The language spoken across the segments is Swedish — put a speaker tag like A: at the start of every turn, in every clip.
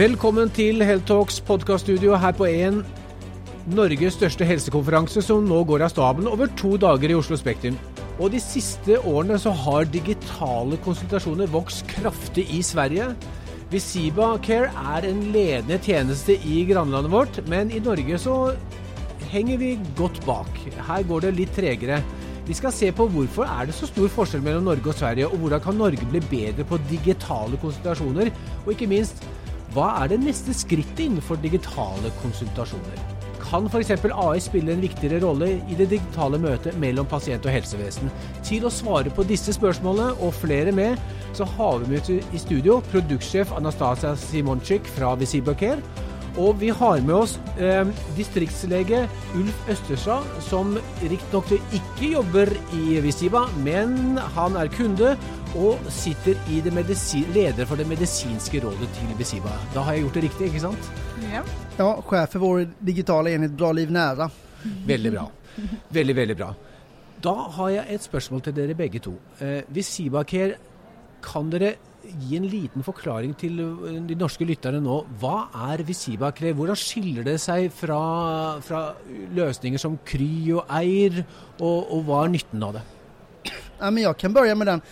A: Velkommen til Helltalks podkaststudio her på en Norges største helsekonferanse som nå går av staben over to dager i Oslo Spektrum. Og de siste årene så har digitale konsultasjoner vokst kraftig i Sverige. Visiba Care er en ledende tjeneste i grannlandet vårt, men i Norge så henger vi godt bak. Her går det litt tregere. Vi skal se på hvorfor er det så stor forskjell mellom Norge og Sverige, og hvordan kan Norge bli bedre på digitale konsultasjoner, og ikke minst hva er det neste skrittet innenfor digitale konsultasjoner? Kan f.eks. AI spille en viktigere rolle i det digitale møtet mellom pasient og helsevesen? Til å svare på disse spørsmålene og flere med, så har vi med i studio produktsjef Anastasia Simonczyk fra Visiba Og vi har med oss eh, distriktslege Ulf Østerstad, som riktignok ikke jobber i Visiba, men han er kunde og sitter i det leder for det medisinske rådet til Visiba. Da har jeg gjort det riktig, ikke sant?
B: Ja. ja sjef for vår digitale enhet Bra liv nære.
A: Veldig bra. Veldig, veldig bra. Da har jeg et spørsmål til dere begge to. Eh, Visiba Care, kan dere gi en liten forklaring til de norske lytterne nå. Hva er Visiba Care? Hvordan skiller det seg fra, fra løsninger som Kry og Eir, og, og hva er nytten av det?
B: Ja, men jeg kan begynne med den.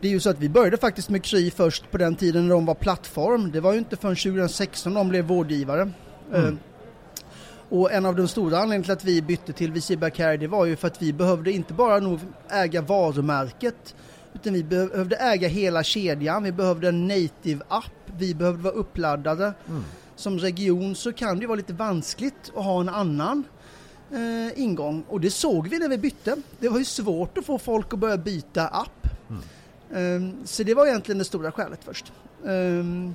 B: Det är ju så att vi började faktiskt med Kry först på den tiden när de var plattform. Det var ju inte förrän 2016 de blev vårdgivare. Mm. Uh, och en av de stora anledningarna till att vi bytte till Visiba Care det var ju för att vi behövde inte bara nog äga varumärket utan vi behövde äga hela kedjan. Vi behövde en native app. Vi behövde vara uppladdade. Mm. Som region så kan det vara lite vanskligt att ha en annan eh, ingång och det såg vi när vi bytte. Det var ju svårt att få folk att börja byta app. Mm. Um, så det var egentligen det stora skälet först. Um,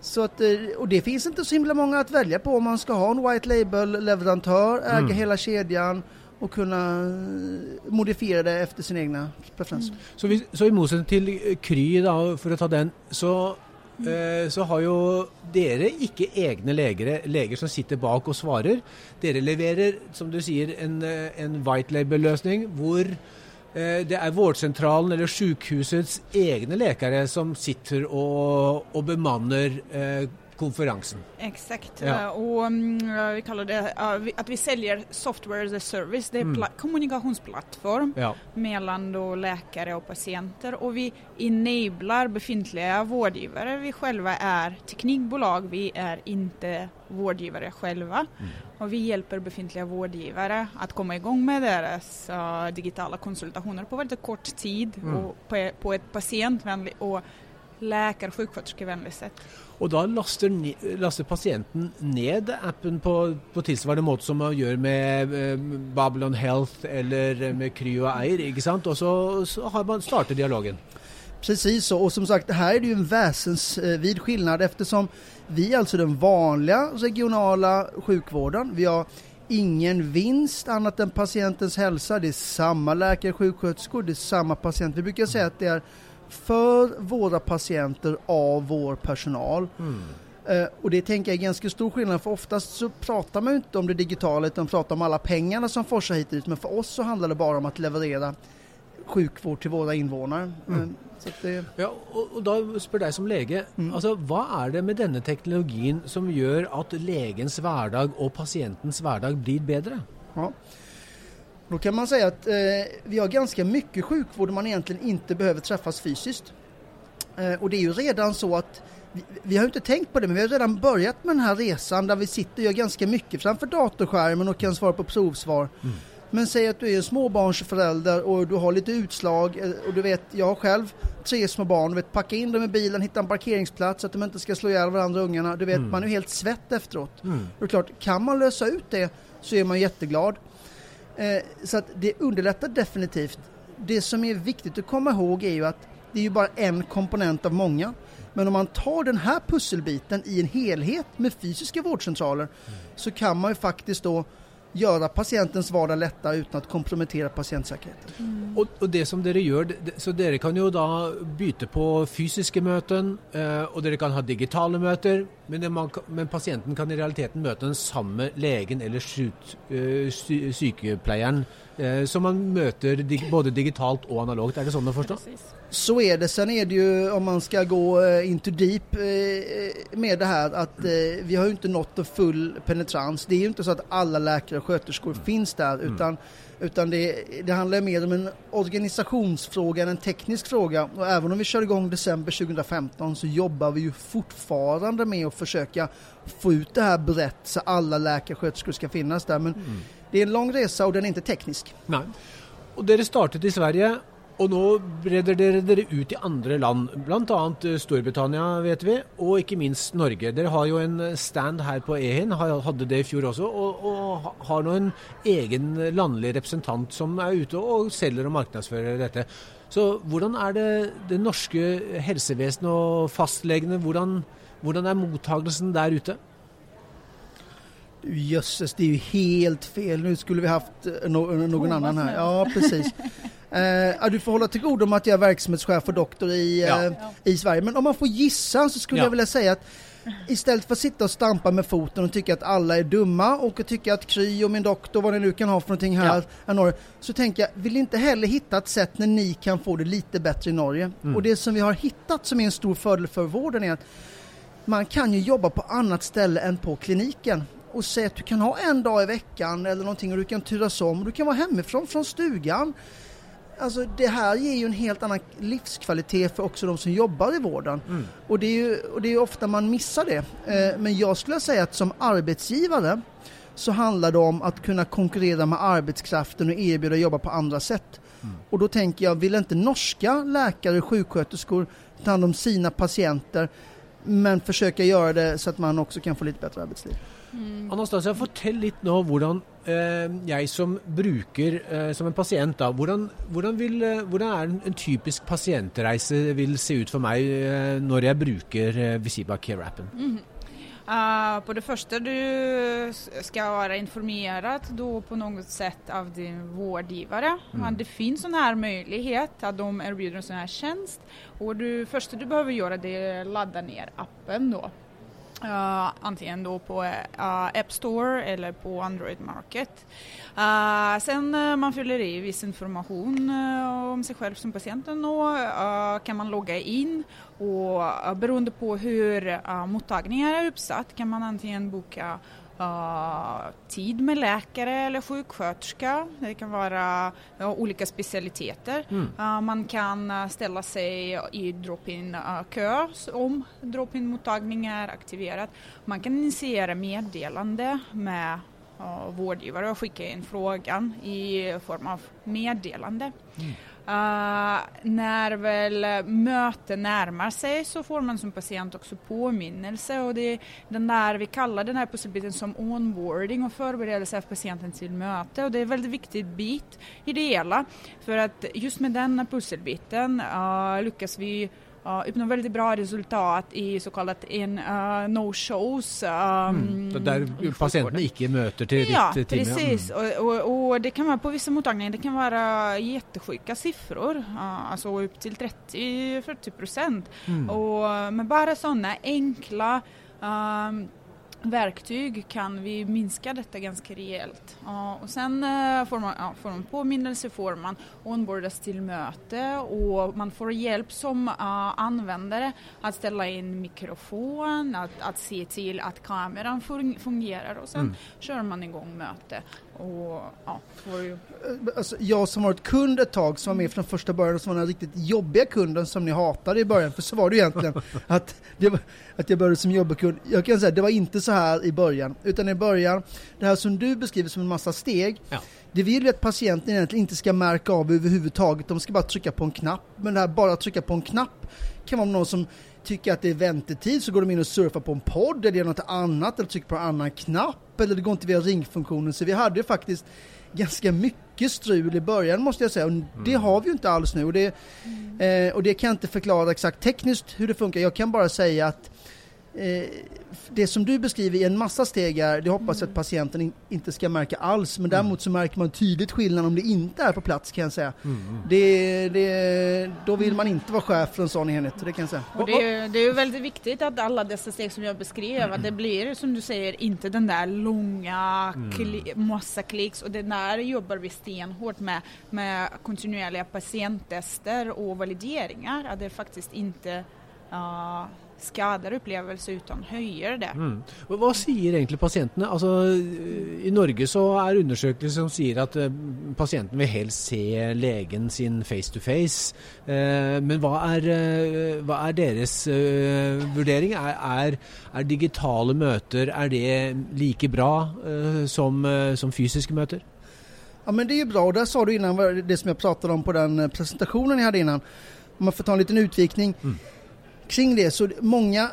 B: så att, eh, och det finns inte så himla många att välja på om man ska ha en white label-leverantör, äga mm. hela kedjan och kunna eh, modifiera det efter sina egna preferenser. Mm.
A: Så, vi, så i motsetning till Kry, då, för att ta den, så mm. så har jo dere ikke egne leger, leger som sitter bak og svarer. Dere leverer, som du sier, en, en white label-løsning hvor Eh, det er vårdsentralen eller sykehusets egne läkare som sitter og, og bemanner eh, konferensen.
C: Exakt, ja. och um, vi kallar det uh, att vi säljer software as a service. Det är mm. kommunikationsplattform ja. mellan då läkare och patienter och vi enablar befintliga vårdgivare. Vi själva är teknikbolag, vi är inte vårdgivare själva mm. och vi hjälper befintliga vårdgivare att komma igång med deras digitala konsultationer på väldigt kort tid mm. och på, på ett patientvänligt och läkar och sjuksköterskevänligt sätt.
A: Og da laster, laster, pasienten ned appen på, på tilsvarende måte som man gjør med eh, Babylon Health eller med Kry og Eir, ikke sant? Og så, så har man startet dialogen.
B: Precis så, och som sagt här är det ju en väsensvid skillnad eftersom vi är alltså den vanliga regionala sjukvården. Vi har ingen vinst annat än patientens hälsa. Det är samma läkare, sjuksköterskor, det är samma patient. Vi brukar säga att det är för våra patienter av vår personal. Mm. Uh, och det tänker jag är ganska stor skillnad för oftast så pratar man inte om det digitala utan pratar om alla pengarna som forsar hit ut. Men för oss så handlar det bara om att leverera sjukvård till våra invånare. Mm.
A: Det... Ja, och, och då spör dig som läge, mm. alltså, vad är det med denna teknologin som gör att lägens vardag och patientens vardag blir bättre? Ja.
B: Då kan man säga att eh, vi har ganska mycket sjukvård man egentligen inte behöver träffas fysiskt. Eh, och det är ju redan så att vi, vi har inte tänkt på det, men vi har redan börjat med den här resan där vi sitter och gör ganska mycket framför datorskärmen och kan svara på provsvar. Mm. Men säg att du är en småbarnsförälder och du har lite utslag eh, och du vet, jag har själv tre små barn, du vet packa in dem i bilen, hitta en parkeringsplats så att de inte ska slå ihjäl varandra ungarna. Du vet, mm. man är helt svett efteråt. Mm. Och det är klart, kan man lösa ut det så är man jätteglad. Eh, så att det underlättar definitivt. Det som är viktigt att komma ihåg är ju att det är ju bara en komponent av många. Men om man tar den här pusselbiten i en helhet med fysiska vårdcentraler mm. så kan man ju faktiskt då göra patientens vardag lättare utan att kompromettera patientsäkerheten.
A: Mm. Och, och, det som dere gör, så dere kan ju då byta på fysiska möten eh, och dere kan ha digitala möten men, man, men, pasienten kan i realiteten møte den samme legen eller sy, sykepleieren uh, som man møter dig, både digitalt och analogt. Är det sånn å forstå?
B: Så är det. Sen är det ju om man ska gå uh, into deep med det här att vi har ju inte nått full penetrans. Det är ju inte så att alla läkare och sköterskor mm. finns där utan mm utan det, det handlar mer om en organisationsfråga än en teknisk fråga. Och även om vi kör igång december 2015 så jobbar vi ju fortfarande med att försöka få ut det här brett så alla läkarsköterskor ska finnas där. Men mm. det är en lång resa och den är inte teknisk.
A: Nej. Och det startade i Sverige og nå breder dere ut i andre land, bl.a. Eh, Storbritannia, vet vi, og ikke minst Norge. Dere har jo en stand her på Ehin, hadde det i fjor også, og, og har nå en egen landlig representant som er ute og selger og markedsfører dette. Så hvordan er det det norske helsevesenet og fastlegene, hvordan, hvordan er mottagelsen der ute?
B: Jösses, det är ju helt fel. Nu skulle vi haft eh, no någon annan här. Ja, precis. Eh, du får hålla till godo med att jag är verksamhetschef och doktor i, ja. eh, i Sverige. Men om man får gissa så skulle ja. jag vilja säga att istället för att sitta och stampa med foten och tycka att alla är dumma och tycka att Kry och min doktor, vad ni nu kan ha för någonting här ja. i Norge, så tänker jag, vill inte heller hitta ett sätt när ni kan få det lite bättre i Norge. Mm. Och det som vi har hittat som är en stor fördel för vården är att man kan ju jobba på annat ställe än på kliniken och säga att du kan ha en dag i veckan eller någonting och du kan turas om. Du kan vara hemifrån, från stugan. Alltså det här ger ju en helt annan livskvalitet för också de som jobbar i vården. Mm. Och, det är ju, och det är ofta man missar det. Eh, men jag skulle säga att som arbetsgivare så handlar det om att kunna konkurrera med arbetskraften och erbjuda jobba på andra sätt. Mm. Och då tänker jag, vill inte norska läkare och sjuksköterskor ta hand om sina patienter men försöka göra det så att man också kan få lite bättre arbetsliv?
A: Mm. Anastasia, fortell litt nå hvordan eh, jeg som bruker, eh, som en pasient, da, hvordan, hvordan, vil, eh, hvordan en, typisk pasientreise vil se ut for meg eh, når jeg bruker eh, Visiba Care-appen? Mm.
C: Uh, på det första du ska vara informerad då på något sätt av din vårdgivare. Mm. Det finns sån här möjlighet att de erbjuder en sån här tjänst och det första du behöver göra det är att ladda ner appen då. Uh, antingen då på uh, App Store eller på Android Market. Uh, sen uh, man fyller i viss information eh, om sig själv som patienten och kan man logga in och beroende på hur mottagningen är uppsatt kan man antingen boka Uh, tid med läkare eller sjuksköterska. Det kan vara uh, olika specialiteter. Mm. Uh, man kan ställa sig i drop-in kö om drop-in mottagning är aktiverad. Man kan initiera meddelande med vårdgivare och skicka in frågan i form av meddelande. Mm. Uh, när väl möte närmar sig så får man som patient också påminnelse och det är den där, vi kallar den här pusselbiten som onboarding och förberedelse av patienten till möte och det är en väldigt viktig bit i det hela. För att just med denna pusselbiten uh, lyckas vi uh, uppnå väldigt bra resultat i så kallat en uh, no-shows. Um,
A: mm. Där patienten icke möter till
C: ja,
A: ditt
C: team. Precis. Ja, mm. och, och, och, det kan vara på vissa mottagningar, det kan vara jättesjuka siffror, uh, alltså upp till 30-40 procent. Mm. men bara sådana enkla um, verktyg kan vi minska detta ganska rejält. Ja, och sen eh, får man, ja, får man påminnelse, får man onboardas till möte och man får hjälp som uh, användare att ställa in mikrofon, att, att se till att kameran fungerar och sen mm. kör man igång möte. Och, ja,
B: ju... alltså, jag som varit kund ett tag, som var med från första början och som var den riktigt jobbiga kunden som ni hatade i början, för så var det egentligen. att, det var, att jag började som jobbkund. Jag kan säga det var inte så här i början, utan i början, det här som du beskriver som en massa steg, ja. det vill vi att patienten egentligen inte ska märka av överhuvudtaget, de ska bara trycka på en knapp. Men det här bara trycka på en knapp kan vara någon som tycker att det är väntetid så går de in och surfar på en podd eller gör något annat eller trycker på en annan knapp eller det går inte via ringfunktionen. Så vi hade ju faktiskt ganska mycket strul i början måste jag säga och mm. det har vi ju inte alls nu och det, mm. eh, och det kan jag inte förklara exakt tekniskt hur det funkar. Jag kan bara säga att det som du beskriver i en massa steg är, det hoppas jag att patienten in, inte ska märka alls, men däremot så märker man tydligt skillnad om det inte är på plats kan jag säga. Mm. Det, det, då vill man inte vara chef för en sån enhet, det kan jag säga.
C: Och det, är, det är väldigt viktigt att alla dessa steg som jag beskrev, mm. att det blir som du säger inte den där långa mm. kli, massa klicks och det där jobbar vi stenhårt med, med kontinuerliga patienttester och valideringar, att det faktiskt inte uh, skadar upplevelse utan höjer det. Mm.
A: Vad säger egentligen patienterna? Alltså, I Norge så är undersökelser som säger att eh, patienten vill helst se lägen sin face to face. Eh, men vad är, eh, vad är deras värdering? Är, är, är digitala möten är det lika bra som, som fysiska möten?
B: Ja men det är ju bra och där sa du innan det som jag pratade om på den presentationen jag hade innan. Om man får ta en liten utvikning. Mm kring det så många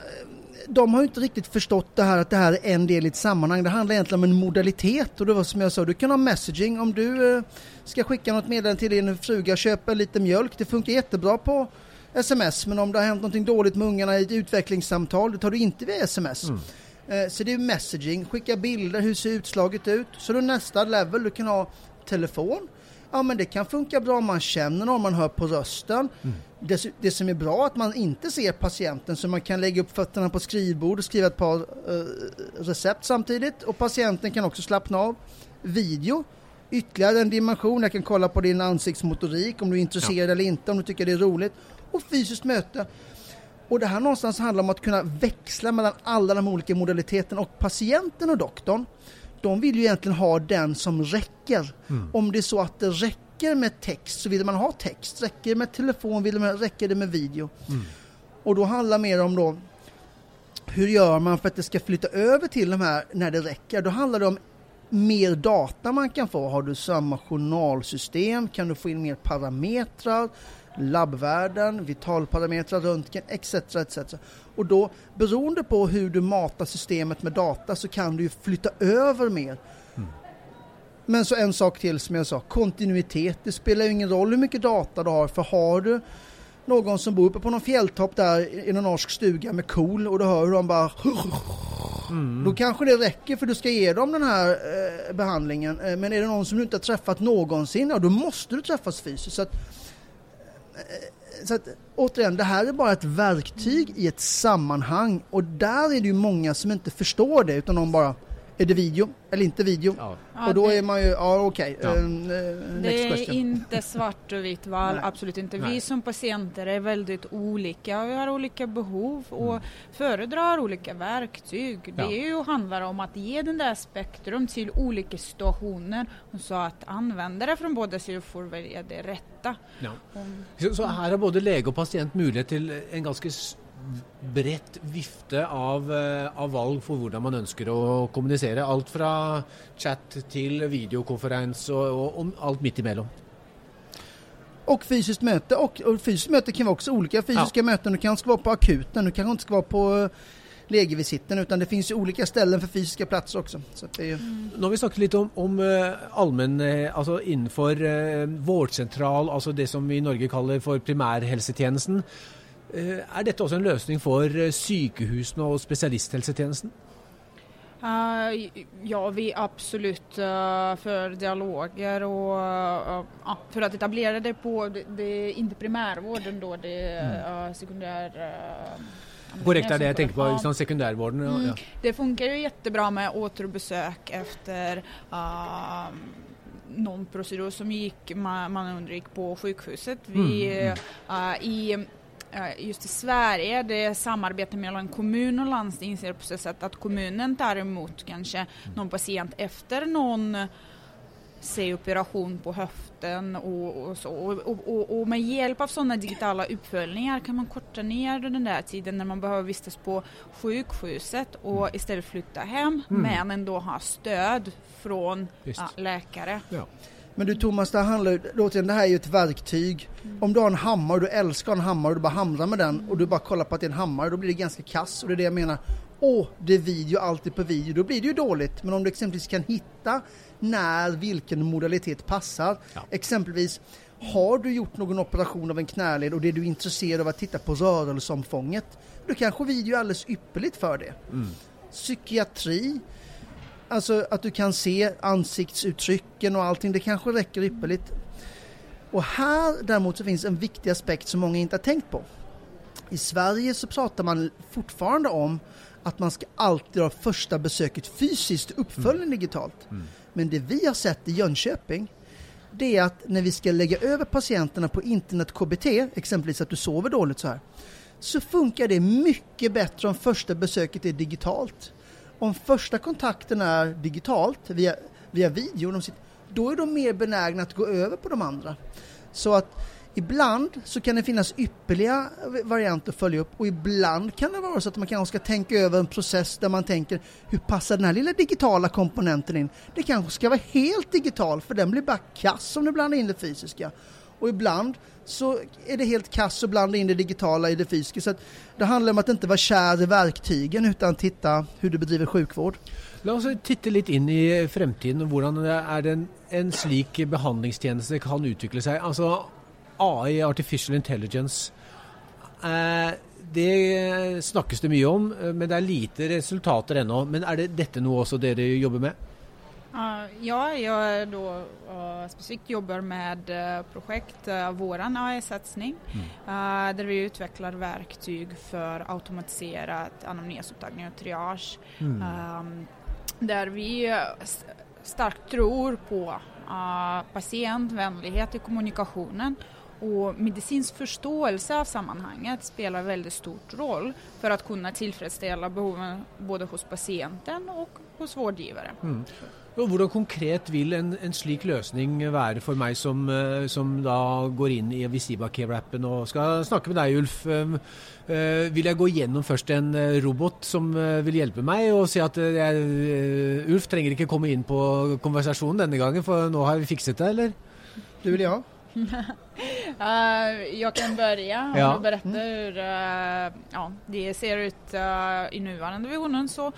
B: de har inte riktigt förstått det här att det här är en del i ett sammanhang. Det handlar egentligen om en modalitet och det var som jag sa, du kan ha messaging om du eh, ska skicka något meddelande till din fruga, köpa lite mjölk. Det funkar jättebra på sms men om det har hänt något dåligt med ungarna i ett utvecklingssamtal, det tar du inte via sms. Mm. Eh, så det är messaging, skicka bilder, hur ser utslaget ut? Så då nästa level, du kan ha telefon, ja men det kan funka bra om man känner någon, man hör på rösten. Mm. Det, det, som är bra är att man inte ser patienten så man kan lägga upp fötterna på skrivbord och skriva ett par uh, recept samtidigt och patienten kan också slappna av. Video, ytterligare en dimension, jag kan kolla på din ansiktsmotorik om du är intresserad ja. eller inte, om du tycker det är roligt. Och fysiskt möte. Och det här någonstans handlar om att kunna växla mellan alla de olika modaliteterna och patienten och doktorn de vill ju egentligen ha den som räcker. Mm. Om det är så att det räcker med text så vill man ha text. Räcker det med telefon vill man, räcker det med video. Mm. Och då handlar det mer om då hur gör man för att det ska flytta över till de här när det räcker? Då handlar det om mer data man kan få. Har du samma journalsystem kan du få in mer parametrar labbvärden, vitalparametrar, röntgen etc. etc. Och då beroende på hur du matar systemet med data så kan du flytta över mer. Mm. Men så en sak till som jag sa, kontinuitet. Det spelar ju ingen roll hur mycket data du har för har du någon som bor uppe på någon fjälltopp där i någon norsk stuga med kol och du hör hur de bara mm. Då kanske det räcker för du ska ge dem den här eh, behandlingen. Eh, men är det någon som du inte har träffat någonsin, ja, då måste du träffas fysiskt. Så att, Eh, så att, återigen, det här är bara ett verktyg i ett sammanhang och där är det ju många som inte förstår det utan de bara är det video eller inte video? Ja. och då är man ju, ja okej. Okay. Ja.
C: Uh, det är question. inte svart och vitt val, Nej. absolut inte. Nej. Vi som patienter är väldigt olika, vi har olika behov och mm. föredrar olika verktyg. Ja. Det är ju handlar om att ge den där spektrum till olika situationer och så att användare från båda sidor får välja det rätta. Ja.
A: Om, så, så här har både läge och patient möjlighet till en ganska brett vifte av, eh, av valg for hvordan man ønsker å kommunisere. Alt fra chat till videokonferens och og, og alt midt imellom.
B: Och fysiskt möte. Och, och fysiskt möte kan vara också olika fysiska ja. möten. Du kanske ska vara på akuten, du kanske inte ska vara på eh, legevisitten utan det finns ju olika ställen för fysiska platser också. Så det är... mm.
A: Nu har vi snackat lite om, om uh, allmän, alltså inför vårdcentral, alltså det som vi i Norge kallar för primärhelsetjenesten. Er eh, dette også en løsning for eh, sykehusene og spesialisthelsetjenesten?
C: Uh, ja, vi absolut uh, för dialoger och uh, för att etablera det på, det, det inte primärvården då, det är mm. sekundär...
A: Korrekt, det är det jag tänker på, liksom sekundärvården. Mm. Ja.
C: Det funkar ju jättebra med återbesök efter någon procedur som gick, man, man undgick på sjukhuset. Vi, mm. mm. i just i Sverige, det är samarbete mellan kommun och landsting ser på så sätt att kommunen tar emot kanske någon patient efter någon se operation på höften och, och så. Och, och, och, med hjälp av sådana digitala uppföljningar kan man korta ner den där tiden när man behöver vistas på sjukhuset och istället flytta hem mm. men ändå ha stöd från ja, läkare. Ja.
B: Men du Thomas, det, handlar, återigen, det här är ju ett verktyg. Mm. Om du har en hammare och du älskar en hammare och du bara hamrar med den och du bara kollar på att det är en hammare, då blir det ganska kass. Och det är det jag menar. Åh, det är video, alltid på video. Då blir det ju dåligt. Men om du exempelvis kan hitta när vilken modalitet passar. Ja. Exempelvis Har du gjort någon operation av en knäled och det du är intresserad av att titta på rörelseomfånget, då kanske video är alldeles ypperligt för det. Mm. Psykiatri, alltså att du kan se ansiktsuttrycken och allting, det kanske räcker ypperligt. Och här däremot så finns en viktig aspekt som många inte har tänkt på. I Sverige så pratar man fortfarande om att man ska alltid ha första besöket fysiskt, uppföljning mm. digitalt. Mm. Men det vi har sett i Jönköping, det är att när vi ska lägga över patienterna på internet KBT, exempelvis att du sover dåligt så här, så funkar det mycket bättre om första besöket är digitalt. Om första kontakten är digitalt, via, via video, då är de mer benägna att gå över på de andra. Så att Ibland så kan det finnas ypperliga varianter att följa upp och ibland kan det vara så att man kanske ska tänka över en process där man tänker hur passar den här lilla digitala komponenten in? Det kanske ska vara helt digital för den blir bara kass om du blandar in det fysiska. Och ibland så är det helt kass att blanda in det digitala i det fysiska. Så det handlar om att inte vara kär i verktygen utan titta hur du bedriver sjukvård.
A: Låt oss titta lite in i framtiden. Hur är en, en slik behandlingstjänst kan utveckla sig? Alltså, AI, artificial intelligence. Eh, det snackas det mycket om, eh, men det är lite resultat ännu. Men är det detta något också det du jobbar
C: med? Ja, jag då uh, specifikt jobbar med uh, projekt, uh, våran AI-satsning, mm. där vi utvecklar verktyg för automatiserad anamnesupptagning och triage. Mm. Um, där vi starkt tror på patientvänlighet i kommunikationen och medicinsk förståelse av sammanhanget spelar väldigt stor roll för att kunna tillfredsställa behoven både hos patienten och hos vårdgivare. Mm.
A: Hur konkret vill en, en slik lösning vara för mig som, eh, som da går in i Visiba Care-appen och ska snacka med dig Ulf? Ehm, eh, uh, vill jag gå igenom först en eh, robot som vill hjälpa mig och säga att jeg, Ulf trenger inte komma in på konversationen denna gången för nu har vi fixat det eller?
B: Det vill jag
C: uh, jag kan börja ja. och berätta mm. hur uh, ja, det ser ut uh, i nuvarande versionen. Så,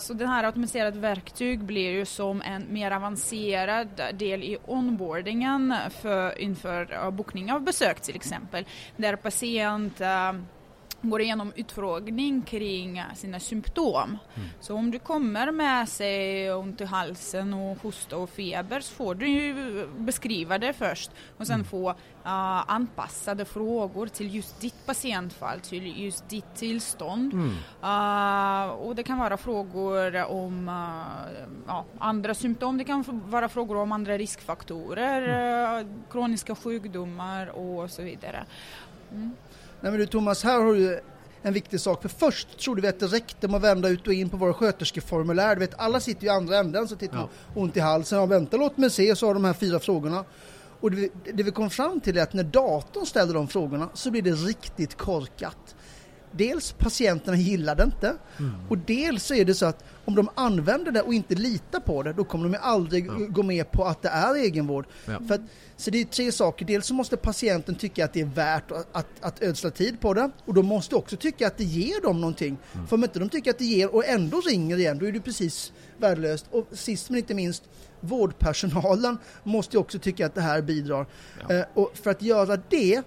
C: så den här automatiserade verktyg blir ju som en mer avancerad del i onboardingen för, inför bokning av besök till exempel. Där patient går igenom utfrågning kring sina symptom. Mm. Så om du kommer med sig ont i halsen och hosta och feber så får du ju beskriva det först och sen mm. få uh, anpassade frågor till just ditt patientfall, till just ditt tillstånd. Mm. Uh, och det kan vara frågor om uh, ja, andra symptom, det kan vara frågor om andra riskfaktorer, mm. kroniska sjukdomar och så vidare.
B: Nej men du Thomas, här har du en viktig sak. För först trodde vi att det räckte med att vända ut och in på våra sköterskeformulär. Du vet, alla sitter ju i andra änden så tittar ja. ont i halsen. Ja, vänta, låt mig se. Så har de här fyra frågorna. Och det vi, det vi kom fram till är att när datorn ställer de frågorna så blir det riktigt korkat dels patienterna gillar det inte mm. och dels så är det så att om de använder det och inte litar på det då kommer de aldrig ja. gå med på att det är egenvård. Ja. För att, så det är tre saker. Dels så måste patienten tycka att det är värt att, att, att ödsla tid på det och de måste också tycka att det ger dem någonting. Mm. För om inte de tycker att det ger och ändå ringer igen då är det precis värdelöst. Och sist men inte minst vårdpersonalen måste också tycka att det här bidrar. Ja. Eh, och för att göra det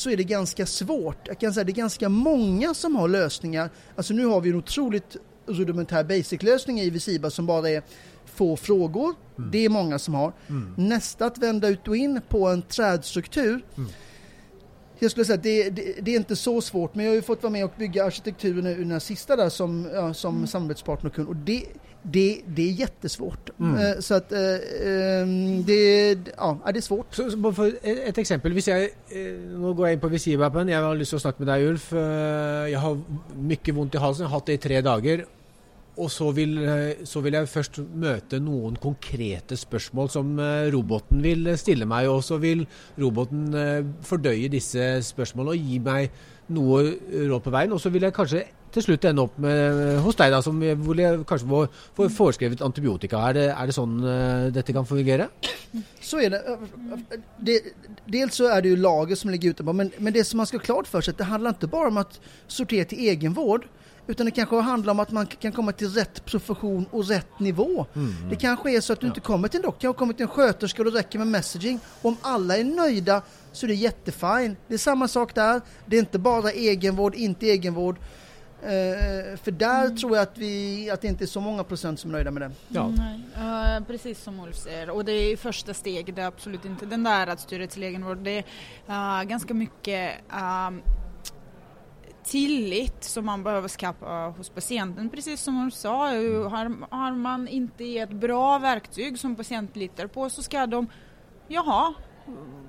B: så är det ganska svårt. Jag kan säga det är ganska många som har lösningar. Alltså nu har vi en otroligt rudimentär basic-lösning i Visiba som bara är få frågor. Mm. Det är många som har. Mm. Nästa att vända ut och in på en trädstruktur. Mm. Jag skulle säga att det, det, det, är inte så svårt men jag har ju fått vara med och bygga arkitekturen i den här sista där som, ja, som mm. samarbetspartner och kund. Och det, det, det är jättesvårt. Mm. Eh, så att eh, ehm, det, ja, det är svårt.
A: Så, så för ett exempel, hvis jag, eh, nu går jag in på Visivappen, jag har lust att snacka med dig Ulf. Jag har mycket ont i halsen, jag har haft det i tre dagar. Och så vill, så vill jag först möta någon konkreta spörsmål som roboten vill ställa mig och så vill roboten fördöja dessa spörsmål och ge mig något råd på vägen och så vill jag kanske till slut ende upp med, hos dig da, som hvor kanske får, får föreskrivet antibiotika. Är det, är det sånn uh, dette kan fungera?
B: Så är det. det. Dels så är det ju lager som ligger utanpå, men, men det som man ska ha klart för sig, det handlar inte bara om att sortera till egenvård, Utan det kanske handlar om att man kan komma till rätt profession och rätt nivå. Mm. Det kanske är så att du ja. inte kommer till en doktor, du kommer till en sköterska och det räcker med messaging. Om alla är nöjda så är det jättefint. Det är samma sak där. Det är inte bara egenvård, inte egenvård. Uh, för där mm. tror jag att, vi, att det inte är så många procent som är nöjda med det.
C: Ja. Uh, precis som Ulf säger, och det är första steget, det är absolut inte den där att styra till egenvård. Det är uh, ganska mycket um, tillit som man behöver skapa hos patienten. Precis som Ulf sa, har, har man inte ett bra verktyg som patienten litar på så ska de, jaha,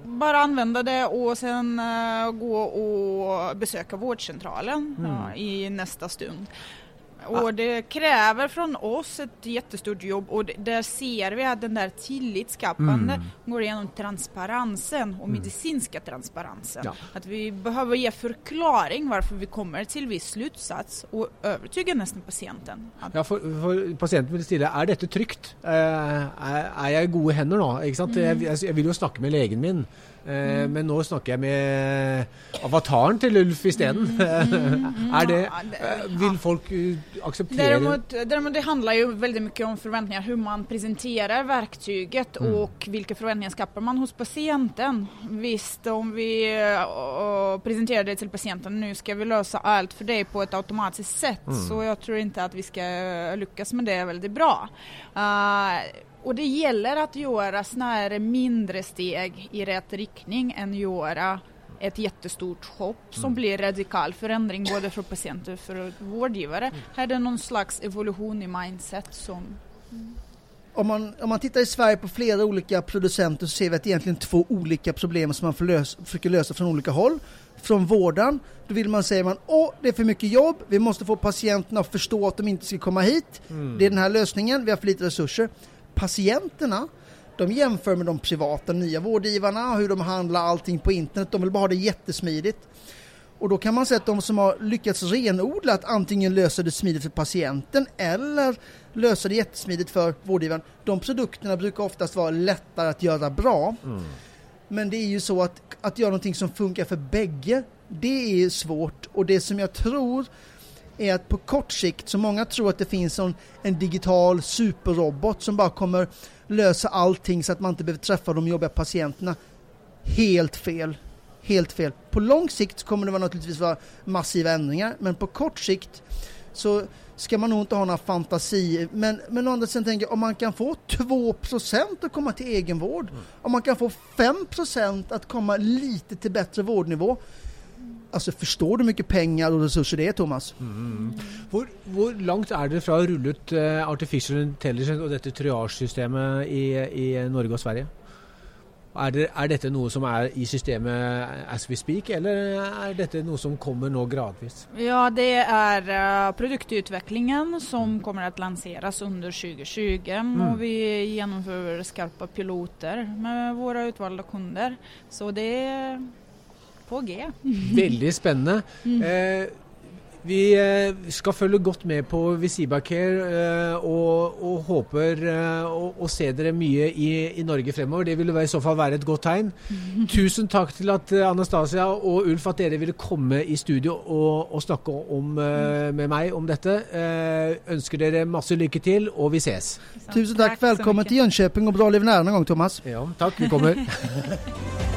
C: bara använda det och sen uh, gå och besöka vårdcentralen mm. i nästa stund. Och det kräver från oss ett jättestort jobb och där ser vi att den där tillitsskapande mm. går igenom transparensen och mm. medicinska transparensen. Ja. Att vi behöver ge förklaring varför vi kommer till viss slutsats och övertyga nästan patienten.
A: Ja, för, för patienten vill stille, är detta tryggt? Uh, är, är jag i goda händer nu? Mm. Jag, jag vill ju snacka med lägen min. Mm. Men nå snakker jeg med avataren til Ulf isteden. Mm, mm, er det, vill folk acceptera?
C: Däremot, däremot det handlar ju väldigt mycket om förväntningar, hur man presenterar verktyget mm. och vilka förväntningar skapar man hos patienten. Visst, om vi uh, presenterar det till patienten, nu ska vi lösa allt för dig på ett automatiskt sätt, mm. så jag tror inte att vi ska lyckas med det väldigt bra. Uh, och det gäller att göra snarare mindre steg i rätt riktning än göra ett jättestort hopp som mm. blir radikal förändring både för patienter och för vårdgivare. Mm. Här är det någon slags evolution i mindset som...
B: Mm. Om man, om man tittar i Sverige på flera olika producenter så ser vi att det egentligen två olika problem som man får lösa, försöker lösa från olika håll. Från vården, då vill man säga man åh det är för mycket jobb, vi måste få patienterna att förstå att de inte ska komma hit. Mm. Det är den här lösningen, vi har för lite resurser patienterna de jämför med de privata nya vårdgivarna, hur de handlar allting på internet. De vill bara ha det jättesmidigt. Och då kan man säga att de som har lyckats renodla att antingen lösa det smidigt för patienten eller lösa det jättesmidigt för vårdgivaren. De produkterna brukar oftast vara lättare att göra bra. Mm. Men det är ju så att, att göra någonting som funkar för bägge, det är svårt. Och det som jag tror är att på kort sikt, så många tror att det finns en, en digital superrobot som bara kommer lösa allting så att man inte behöver träffa de jobbiga patienterna. Helt fel. Helt fel. På lång sikt kommer det naturligtvis vara massiva ändringar, men på kort sikt så ska man nog inte ha några fantasier. Men, men å andra sidan tänker jag, om man kan få 2% att komma till egenvård, mm. om man kan få 5% att komma lite till bättre vårdnivå, Alltså förstår du hur mycket pengar och resurser det är Thomas? Mm.
A: Hur, hur långt är det från att rulla ut uh, artificial intelligence och detta triagesystemet i, i Norge och Sverige? Är, det, är detta något som är i systemet as we speak eller är detta något som kommer nå gradvis?
C: Ja, det är uh, produktutvecklingen som kommer att lanseras under 2020 mm. och vi genomför skarpa piloter med våra utvalda kunder. Så det på G.
A: Väldigt spännande. Mm. Eh, vi eh, ska följa gott med på Visiba Care eh, och, och hoppas eh, se er mycket i, i Norge fremover. Det vill i så fall vara ett gott tecken. Mm. Tusen tack till att Anastasia och Ulf att ni ville komma i studio och, och snacka om, mm. med mig om detta. Önskar er massa lycka till och vi ses.
B: Tusen tack. tack Välkommen till Jönköping och bra liv nära någon gång Thomas.
A: Ja, tack. Vi kommer.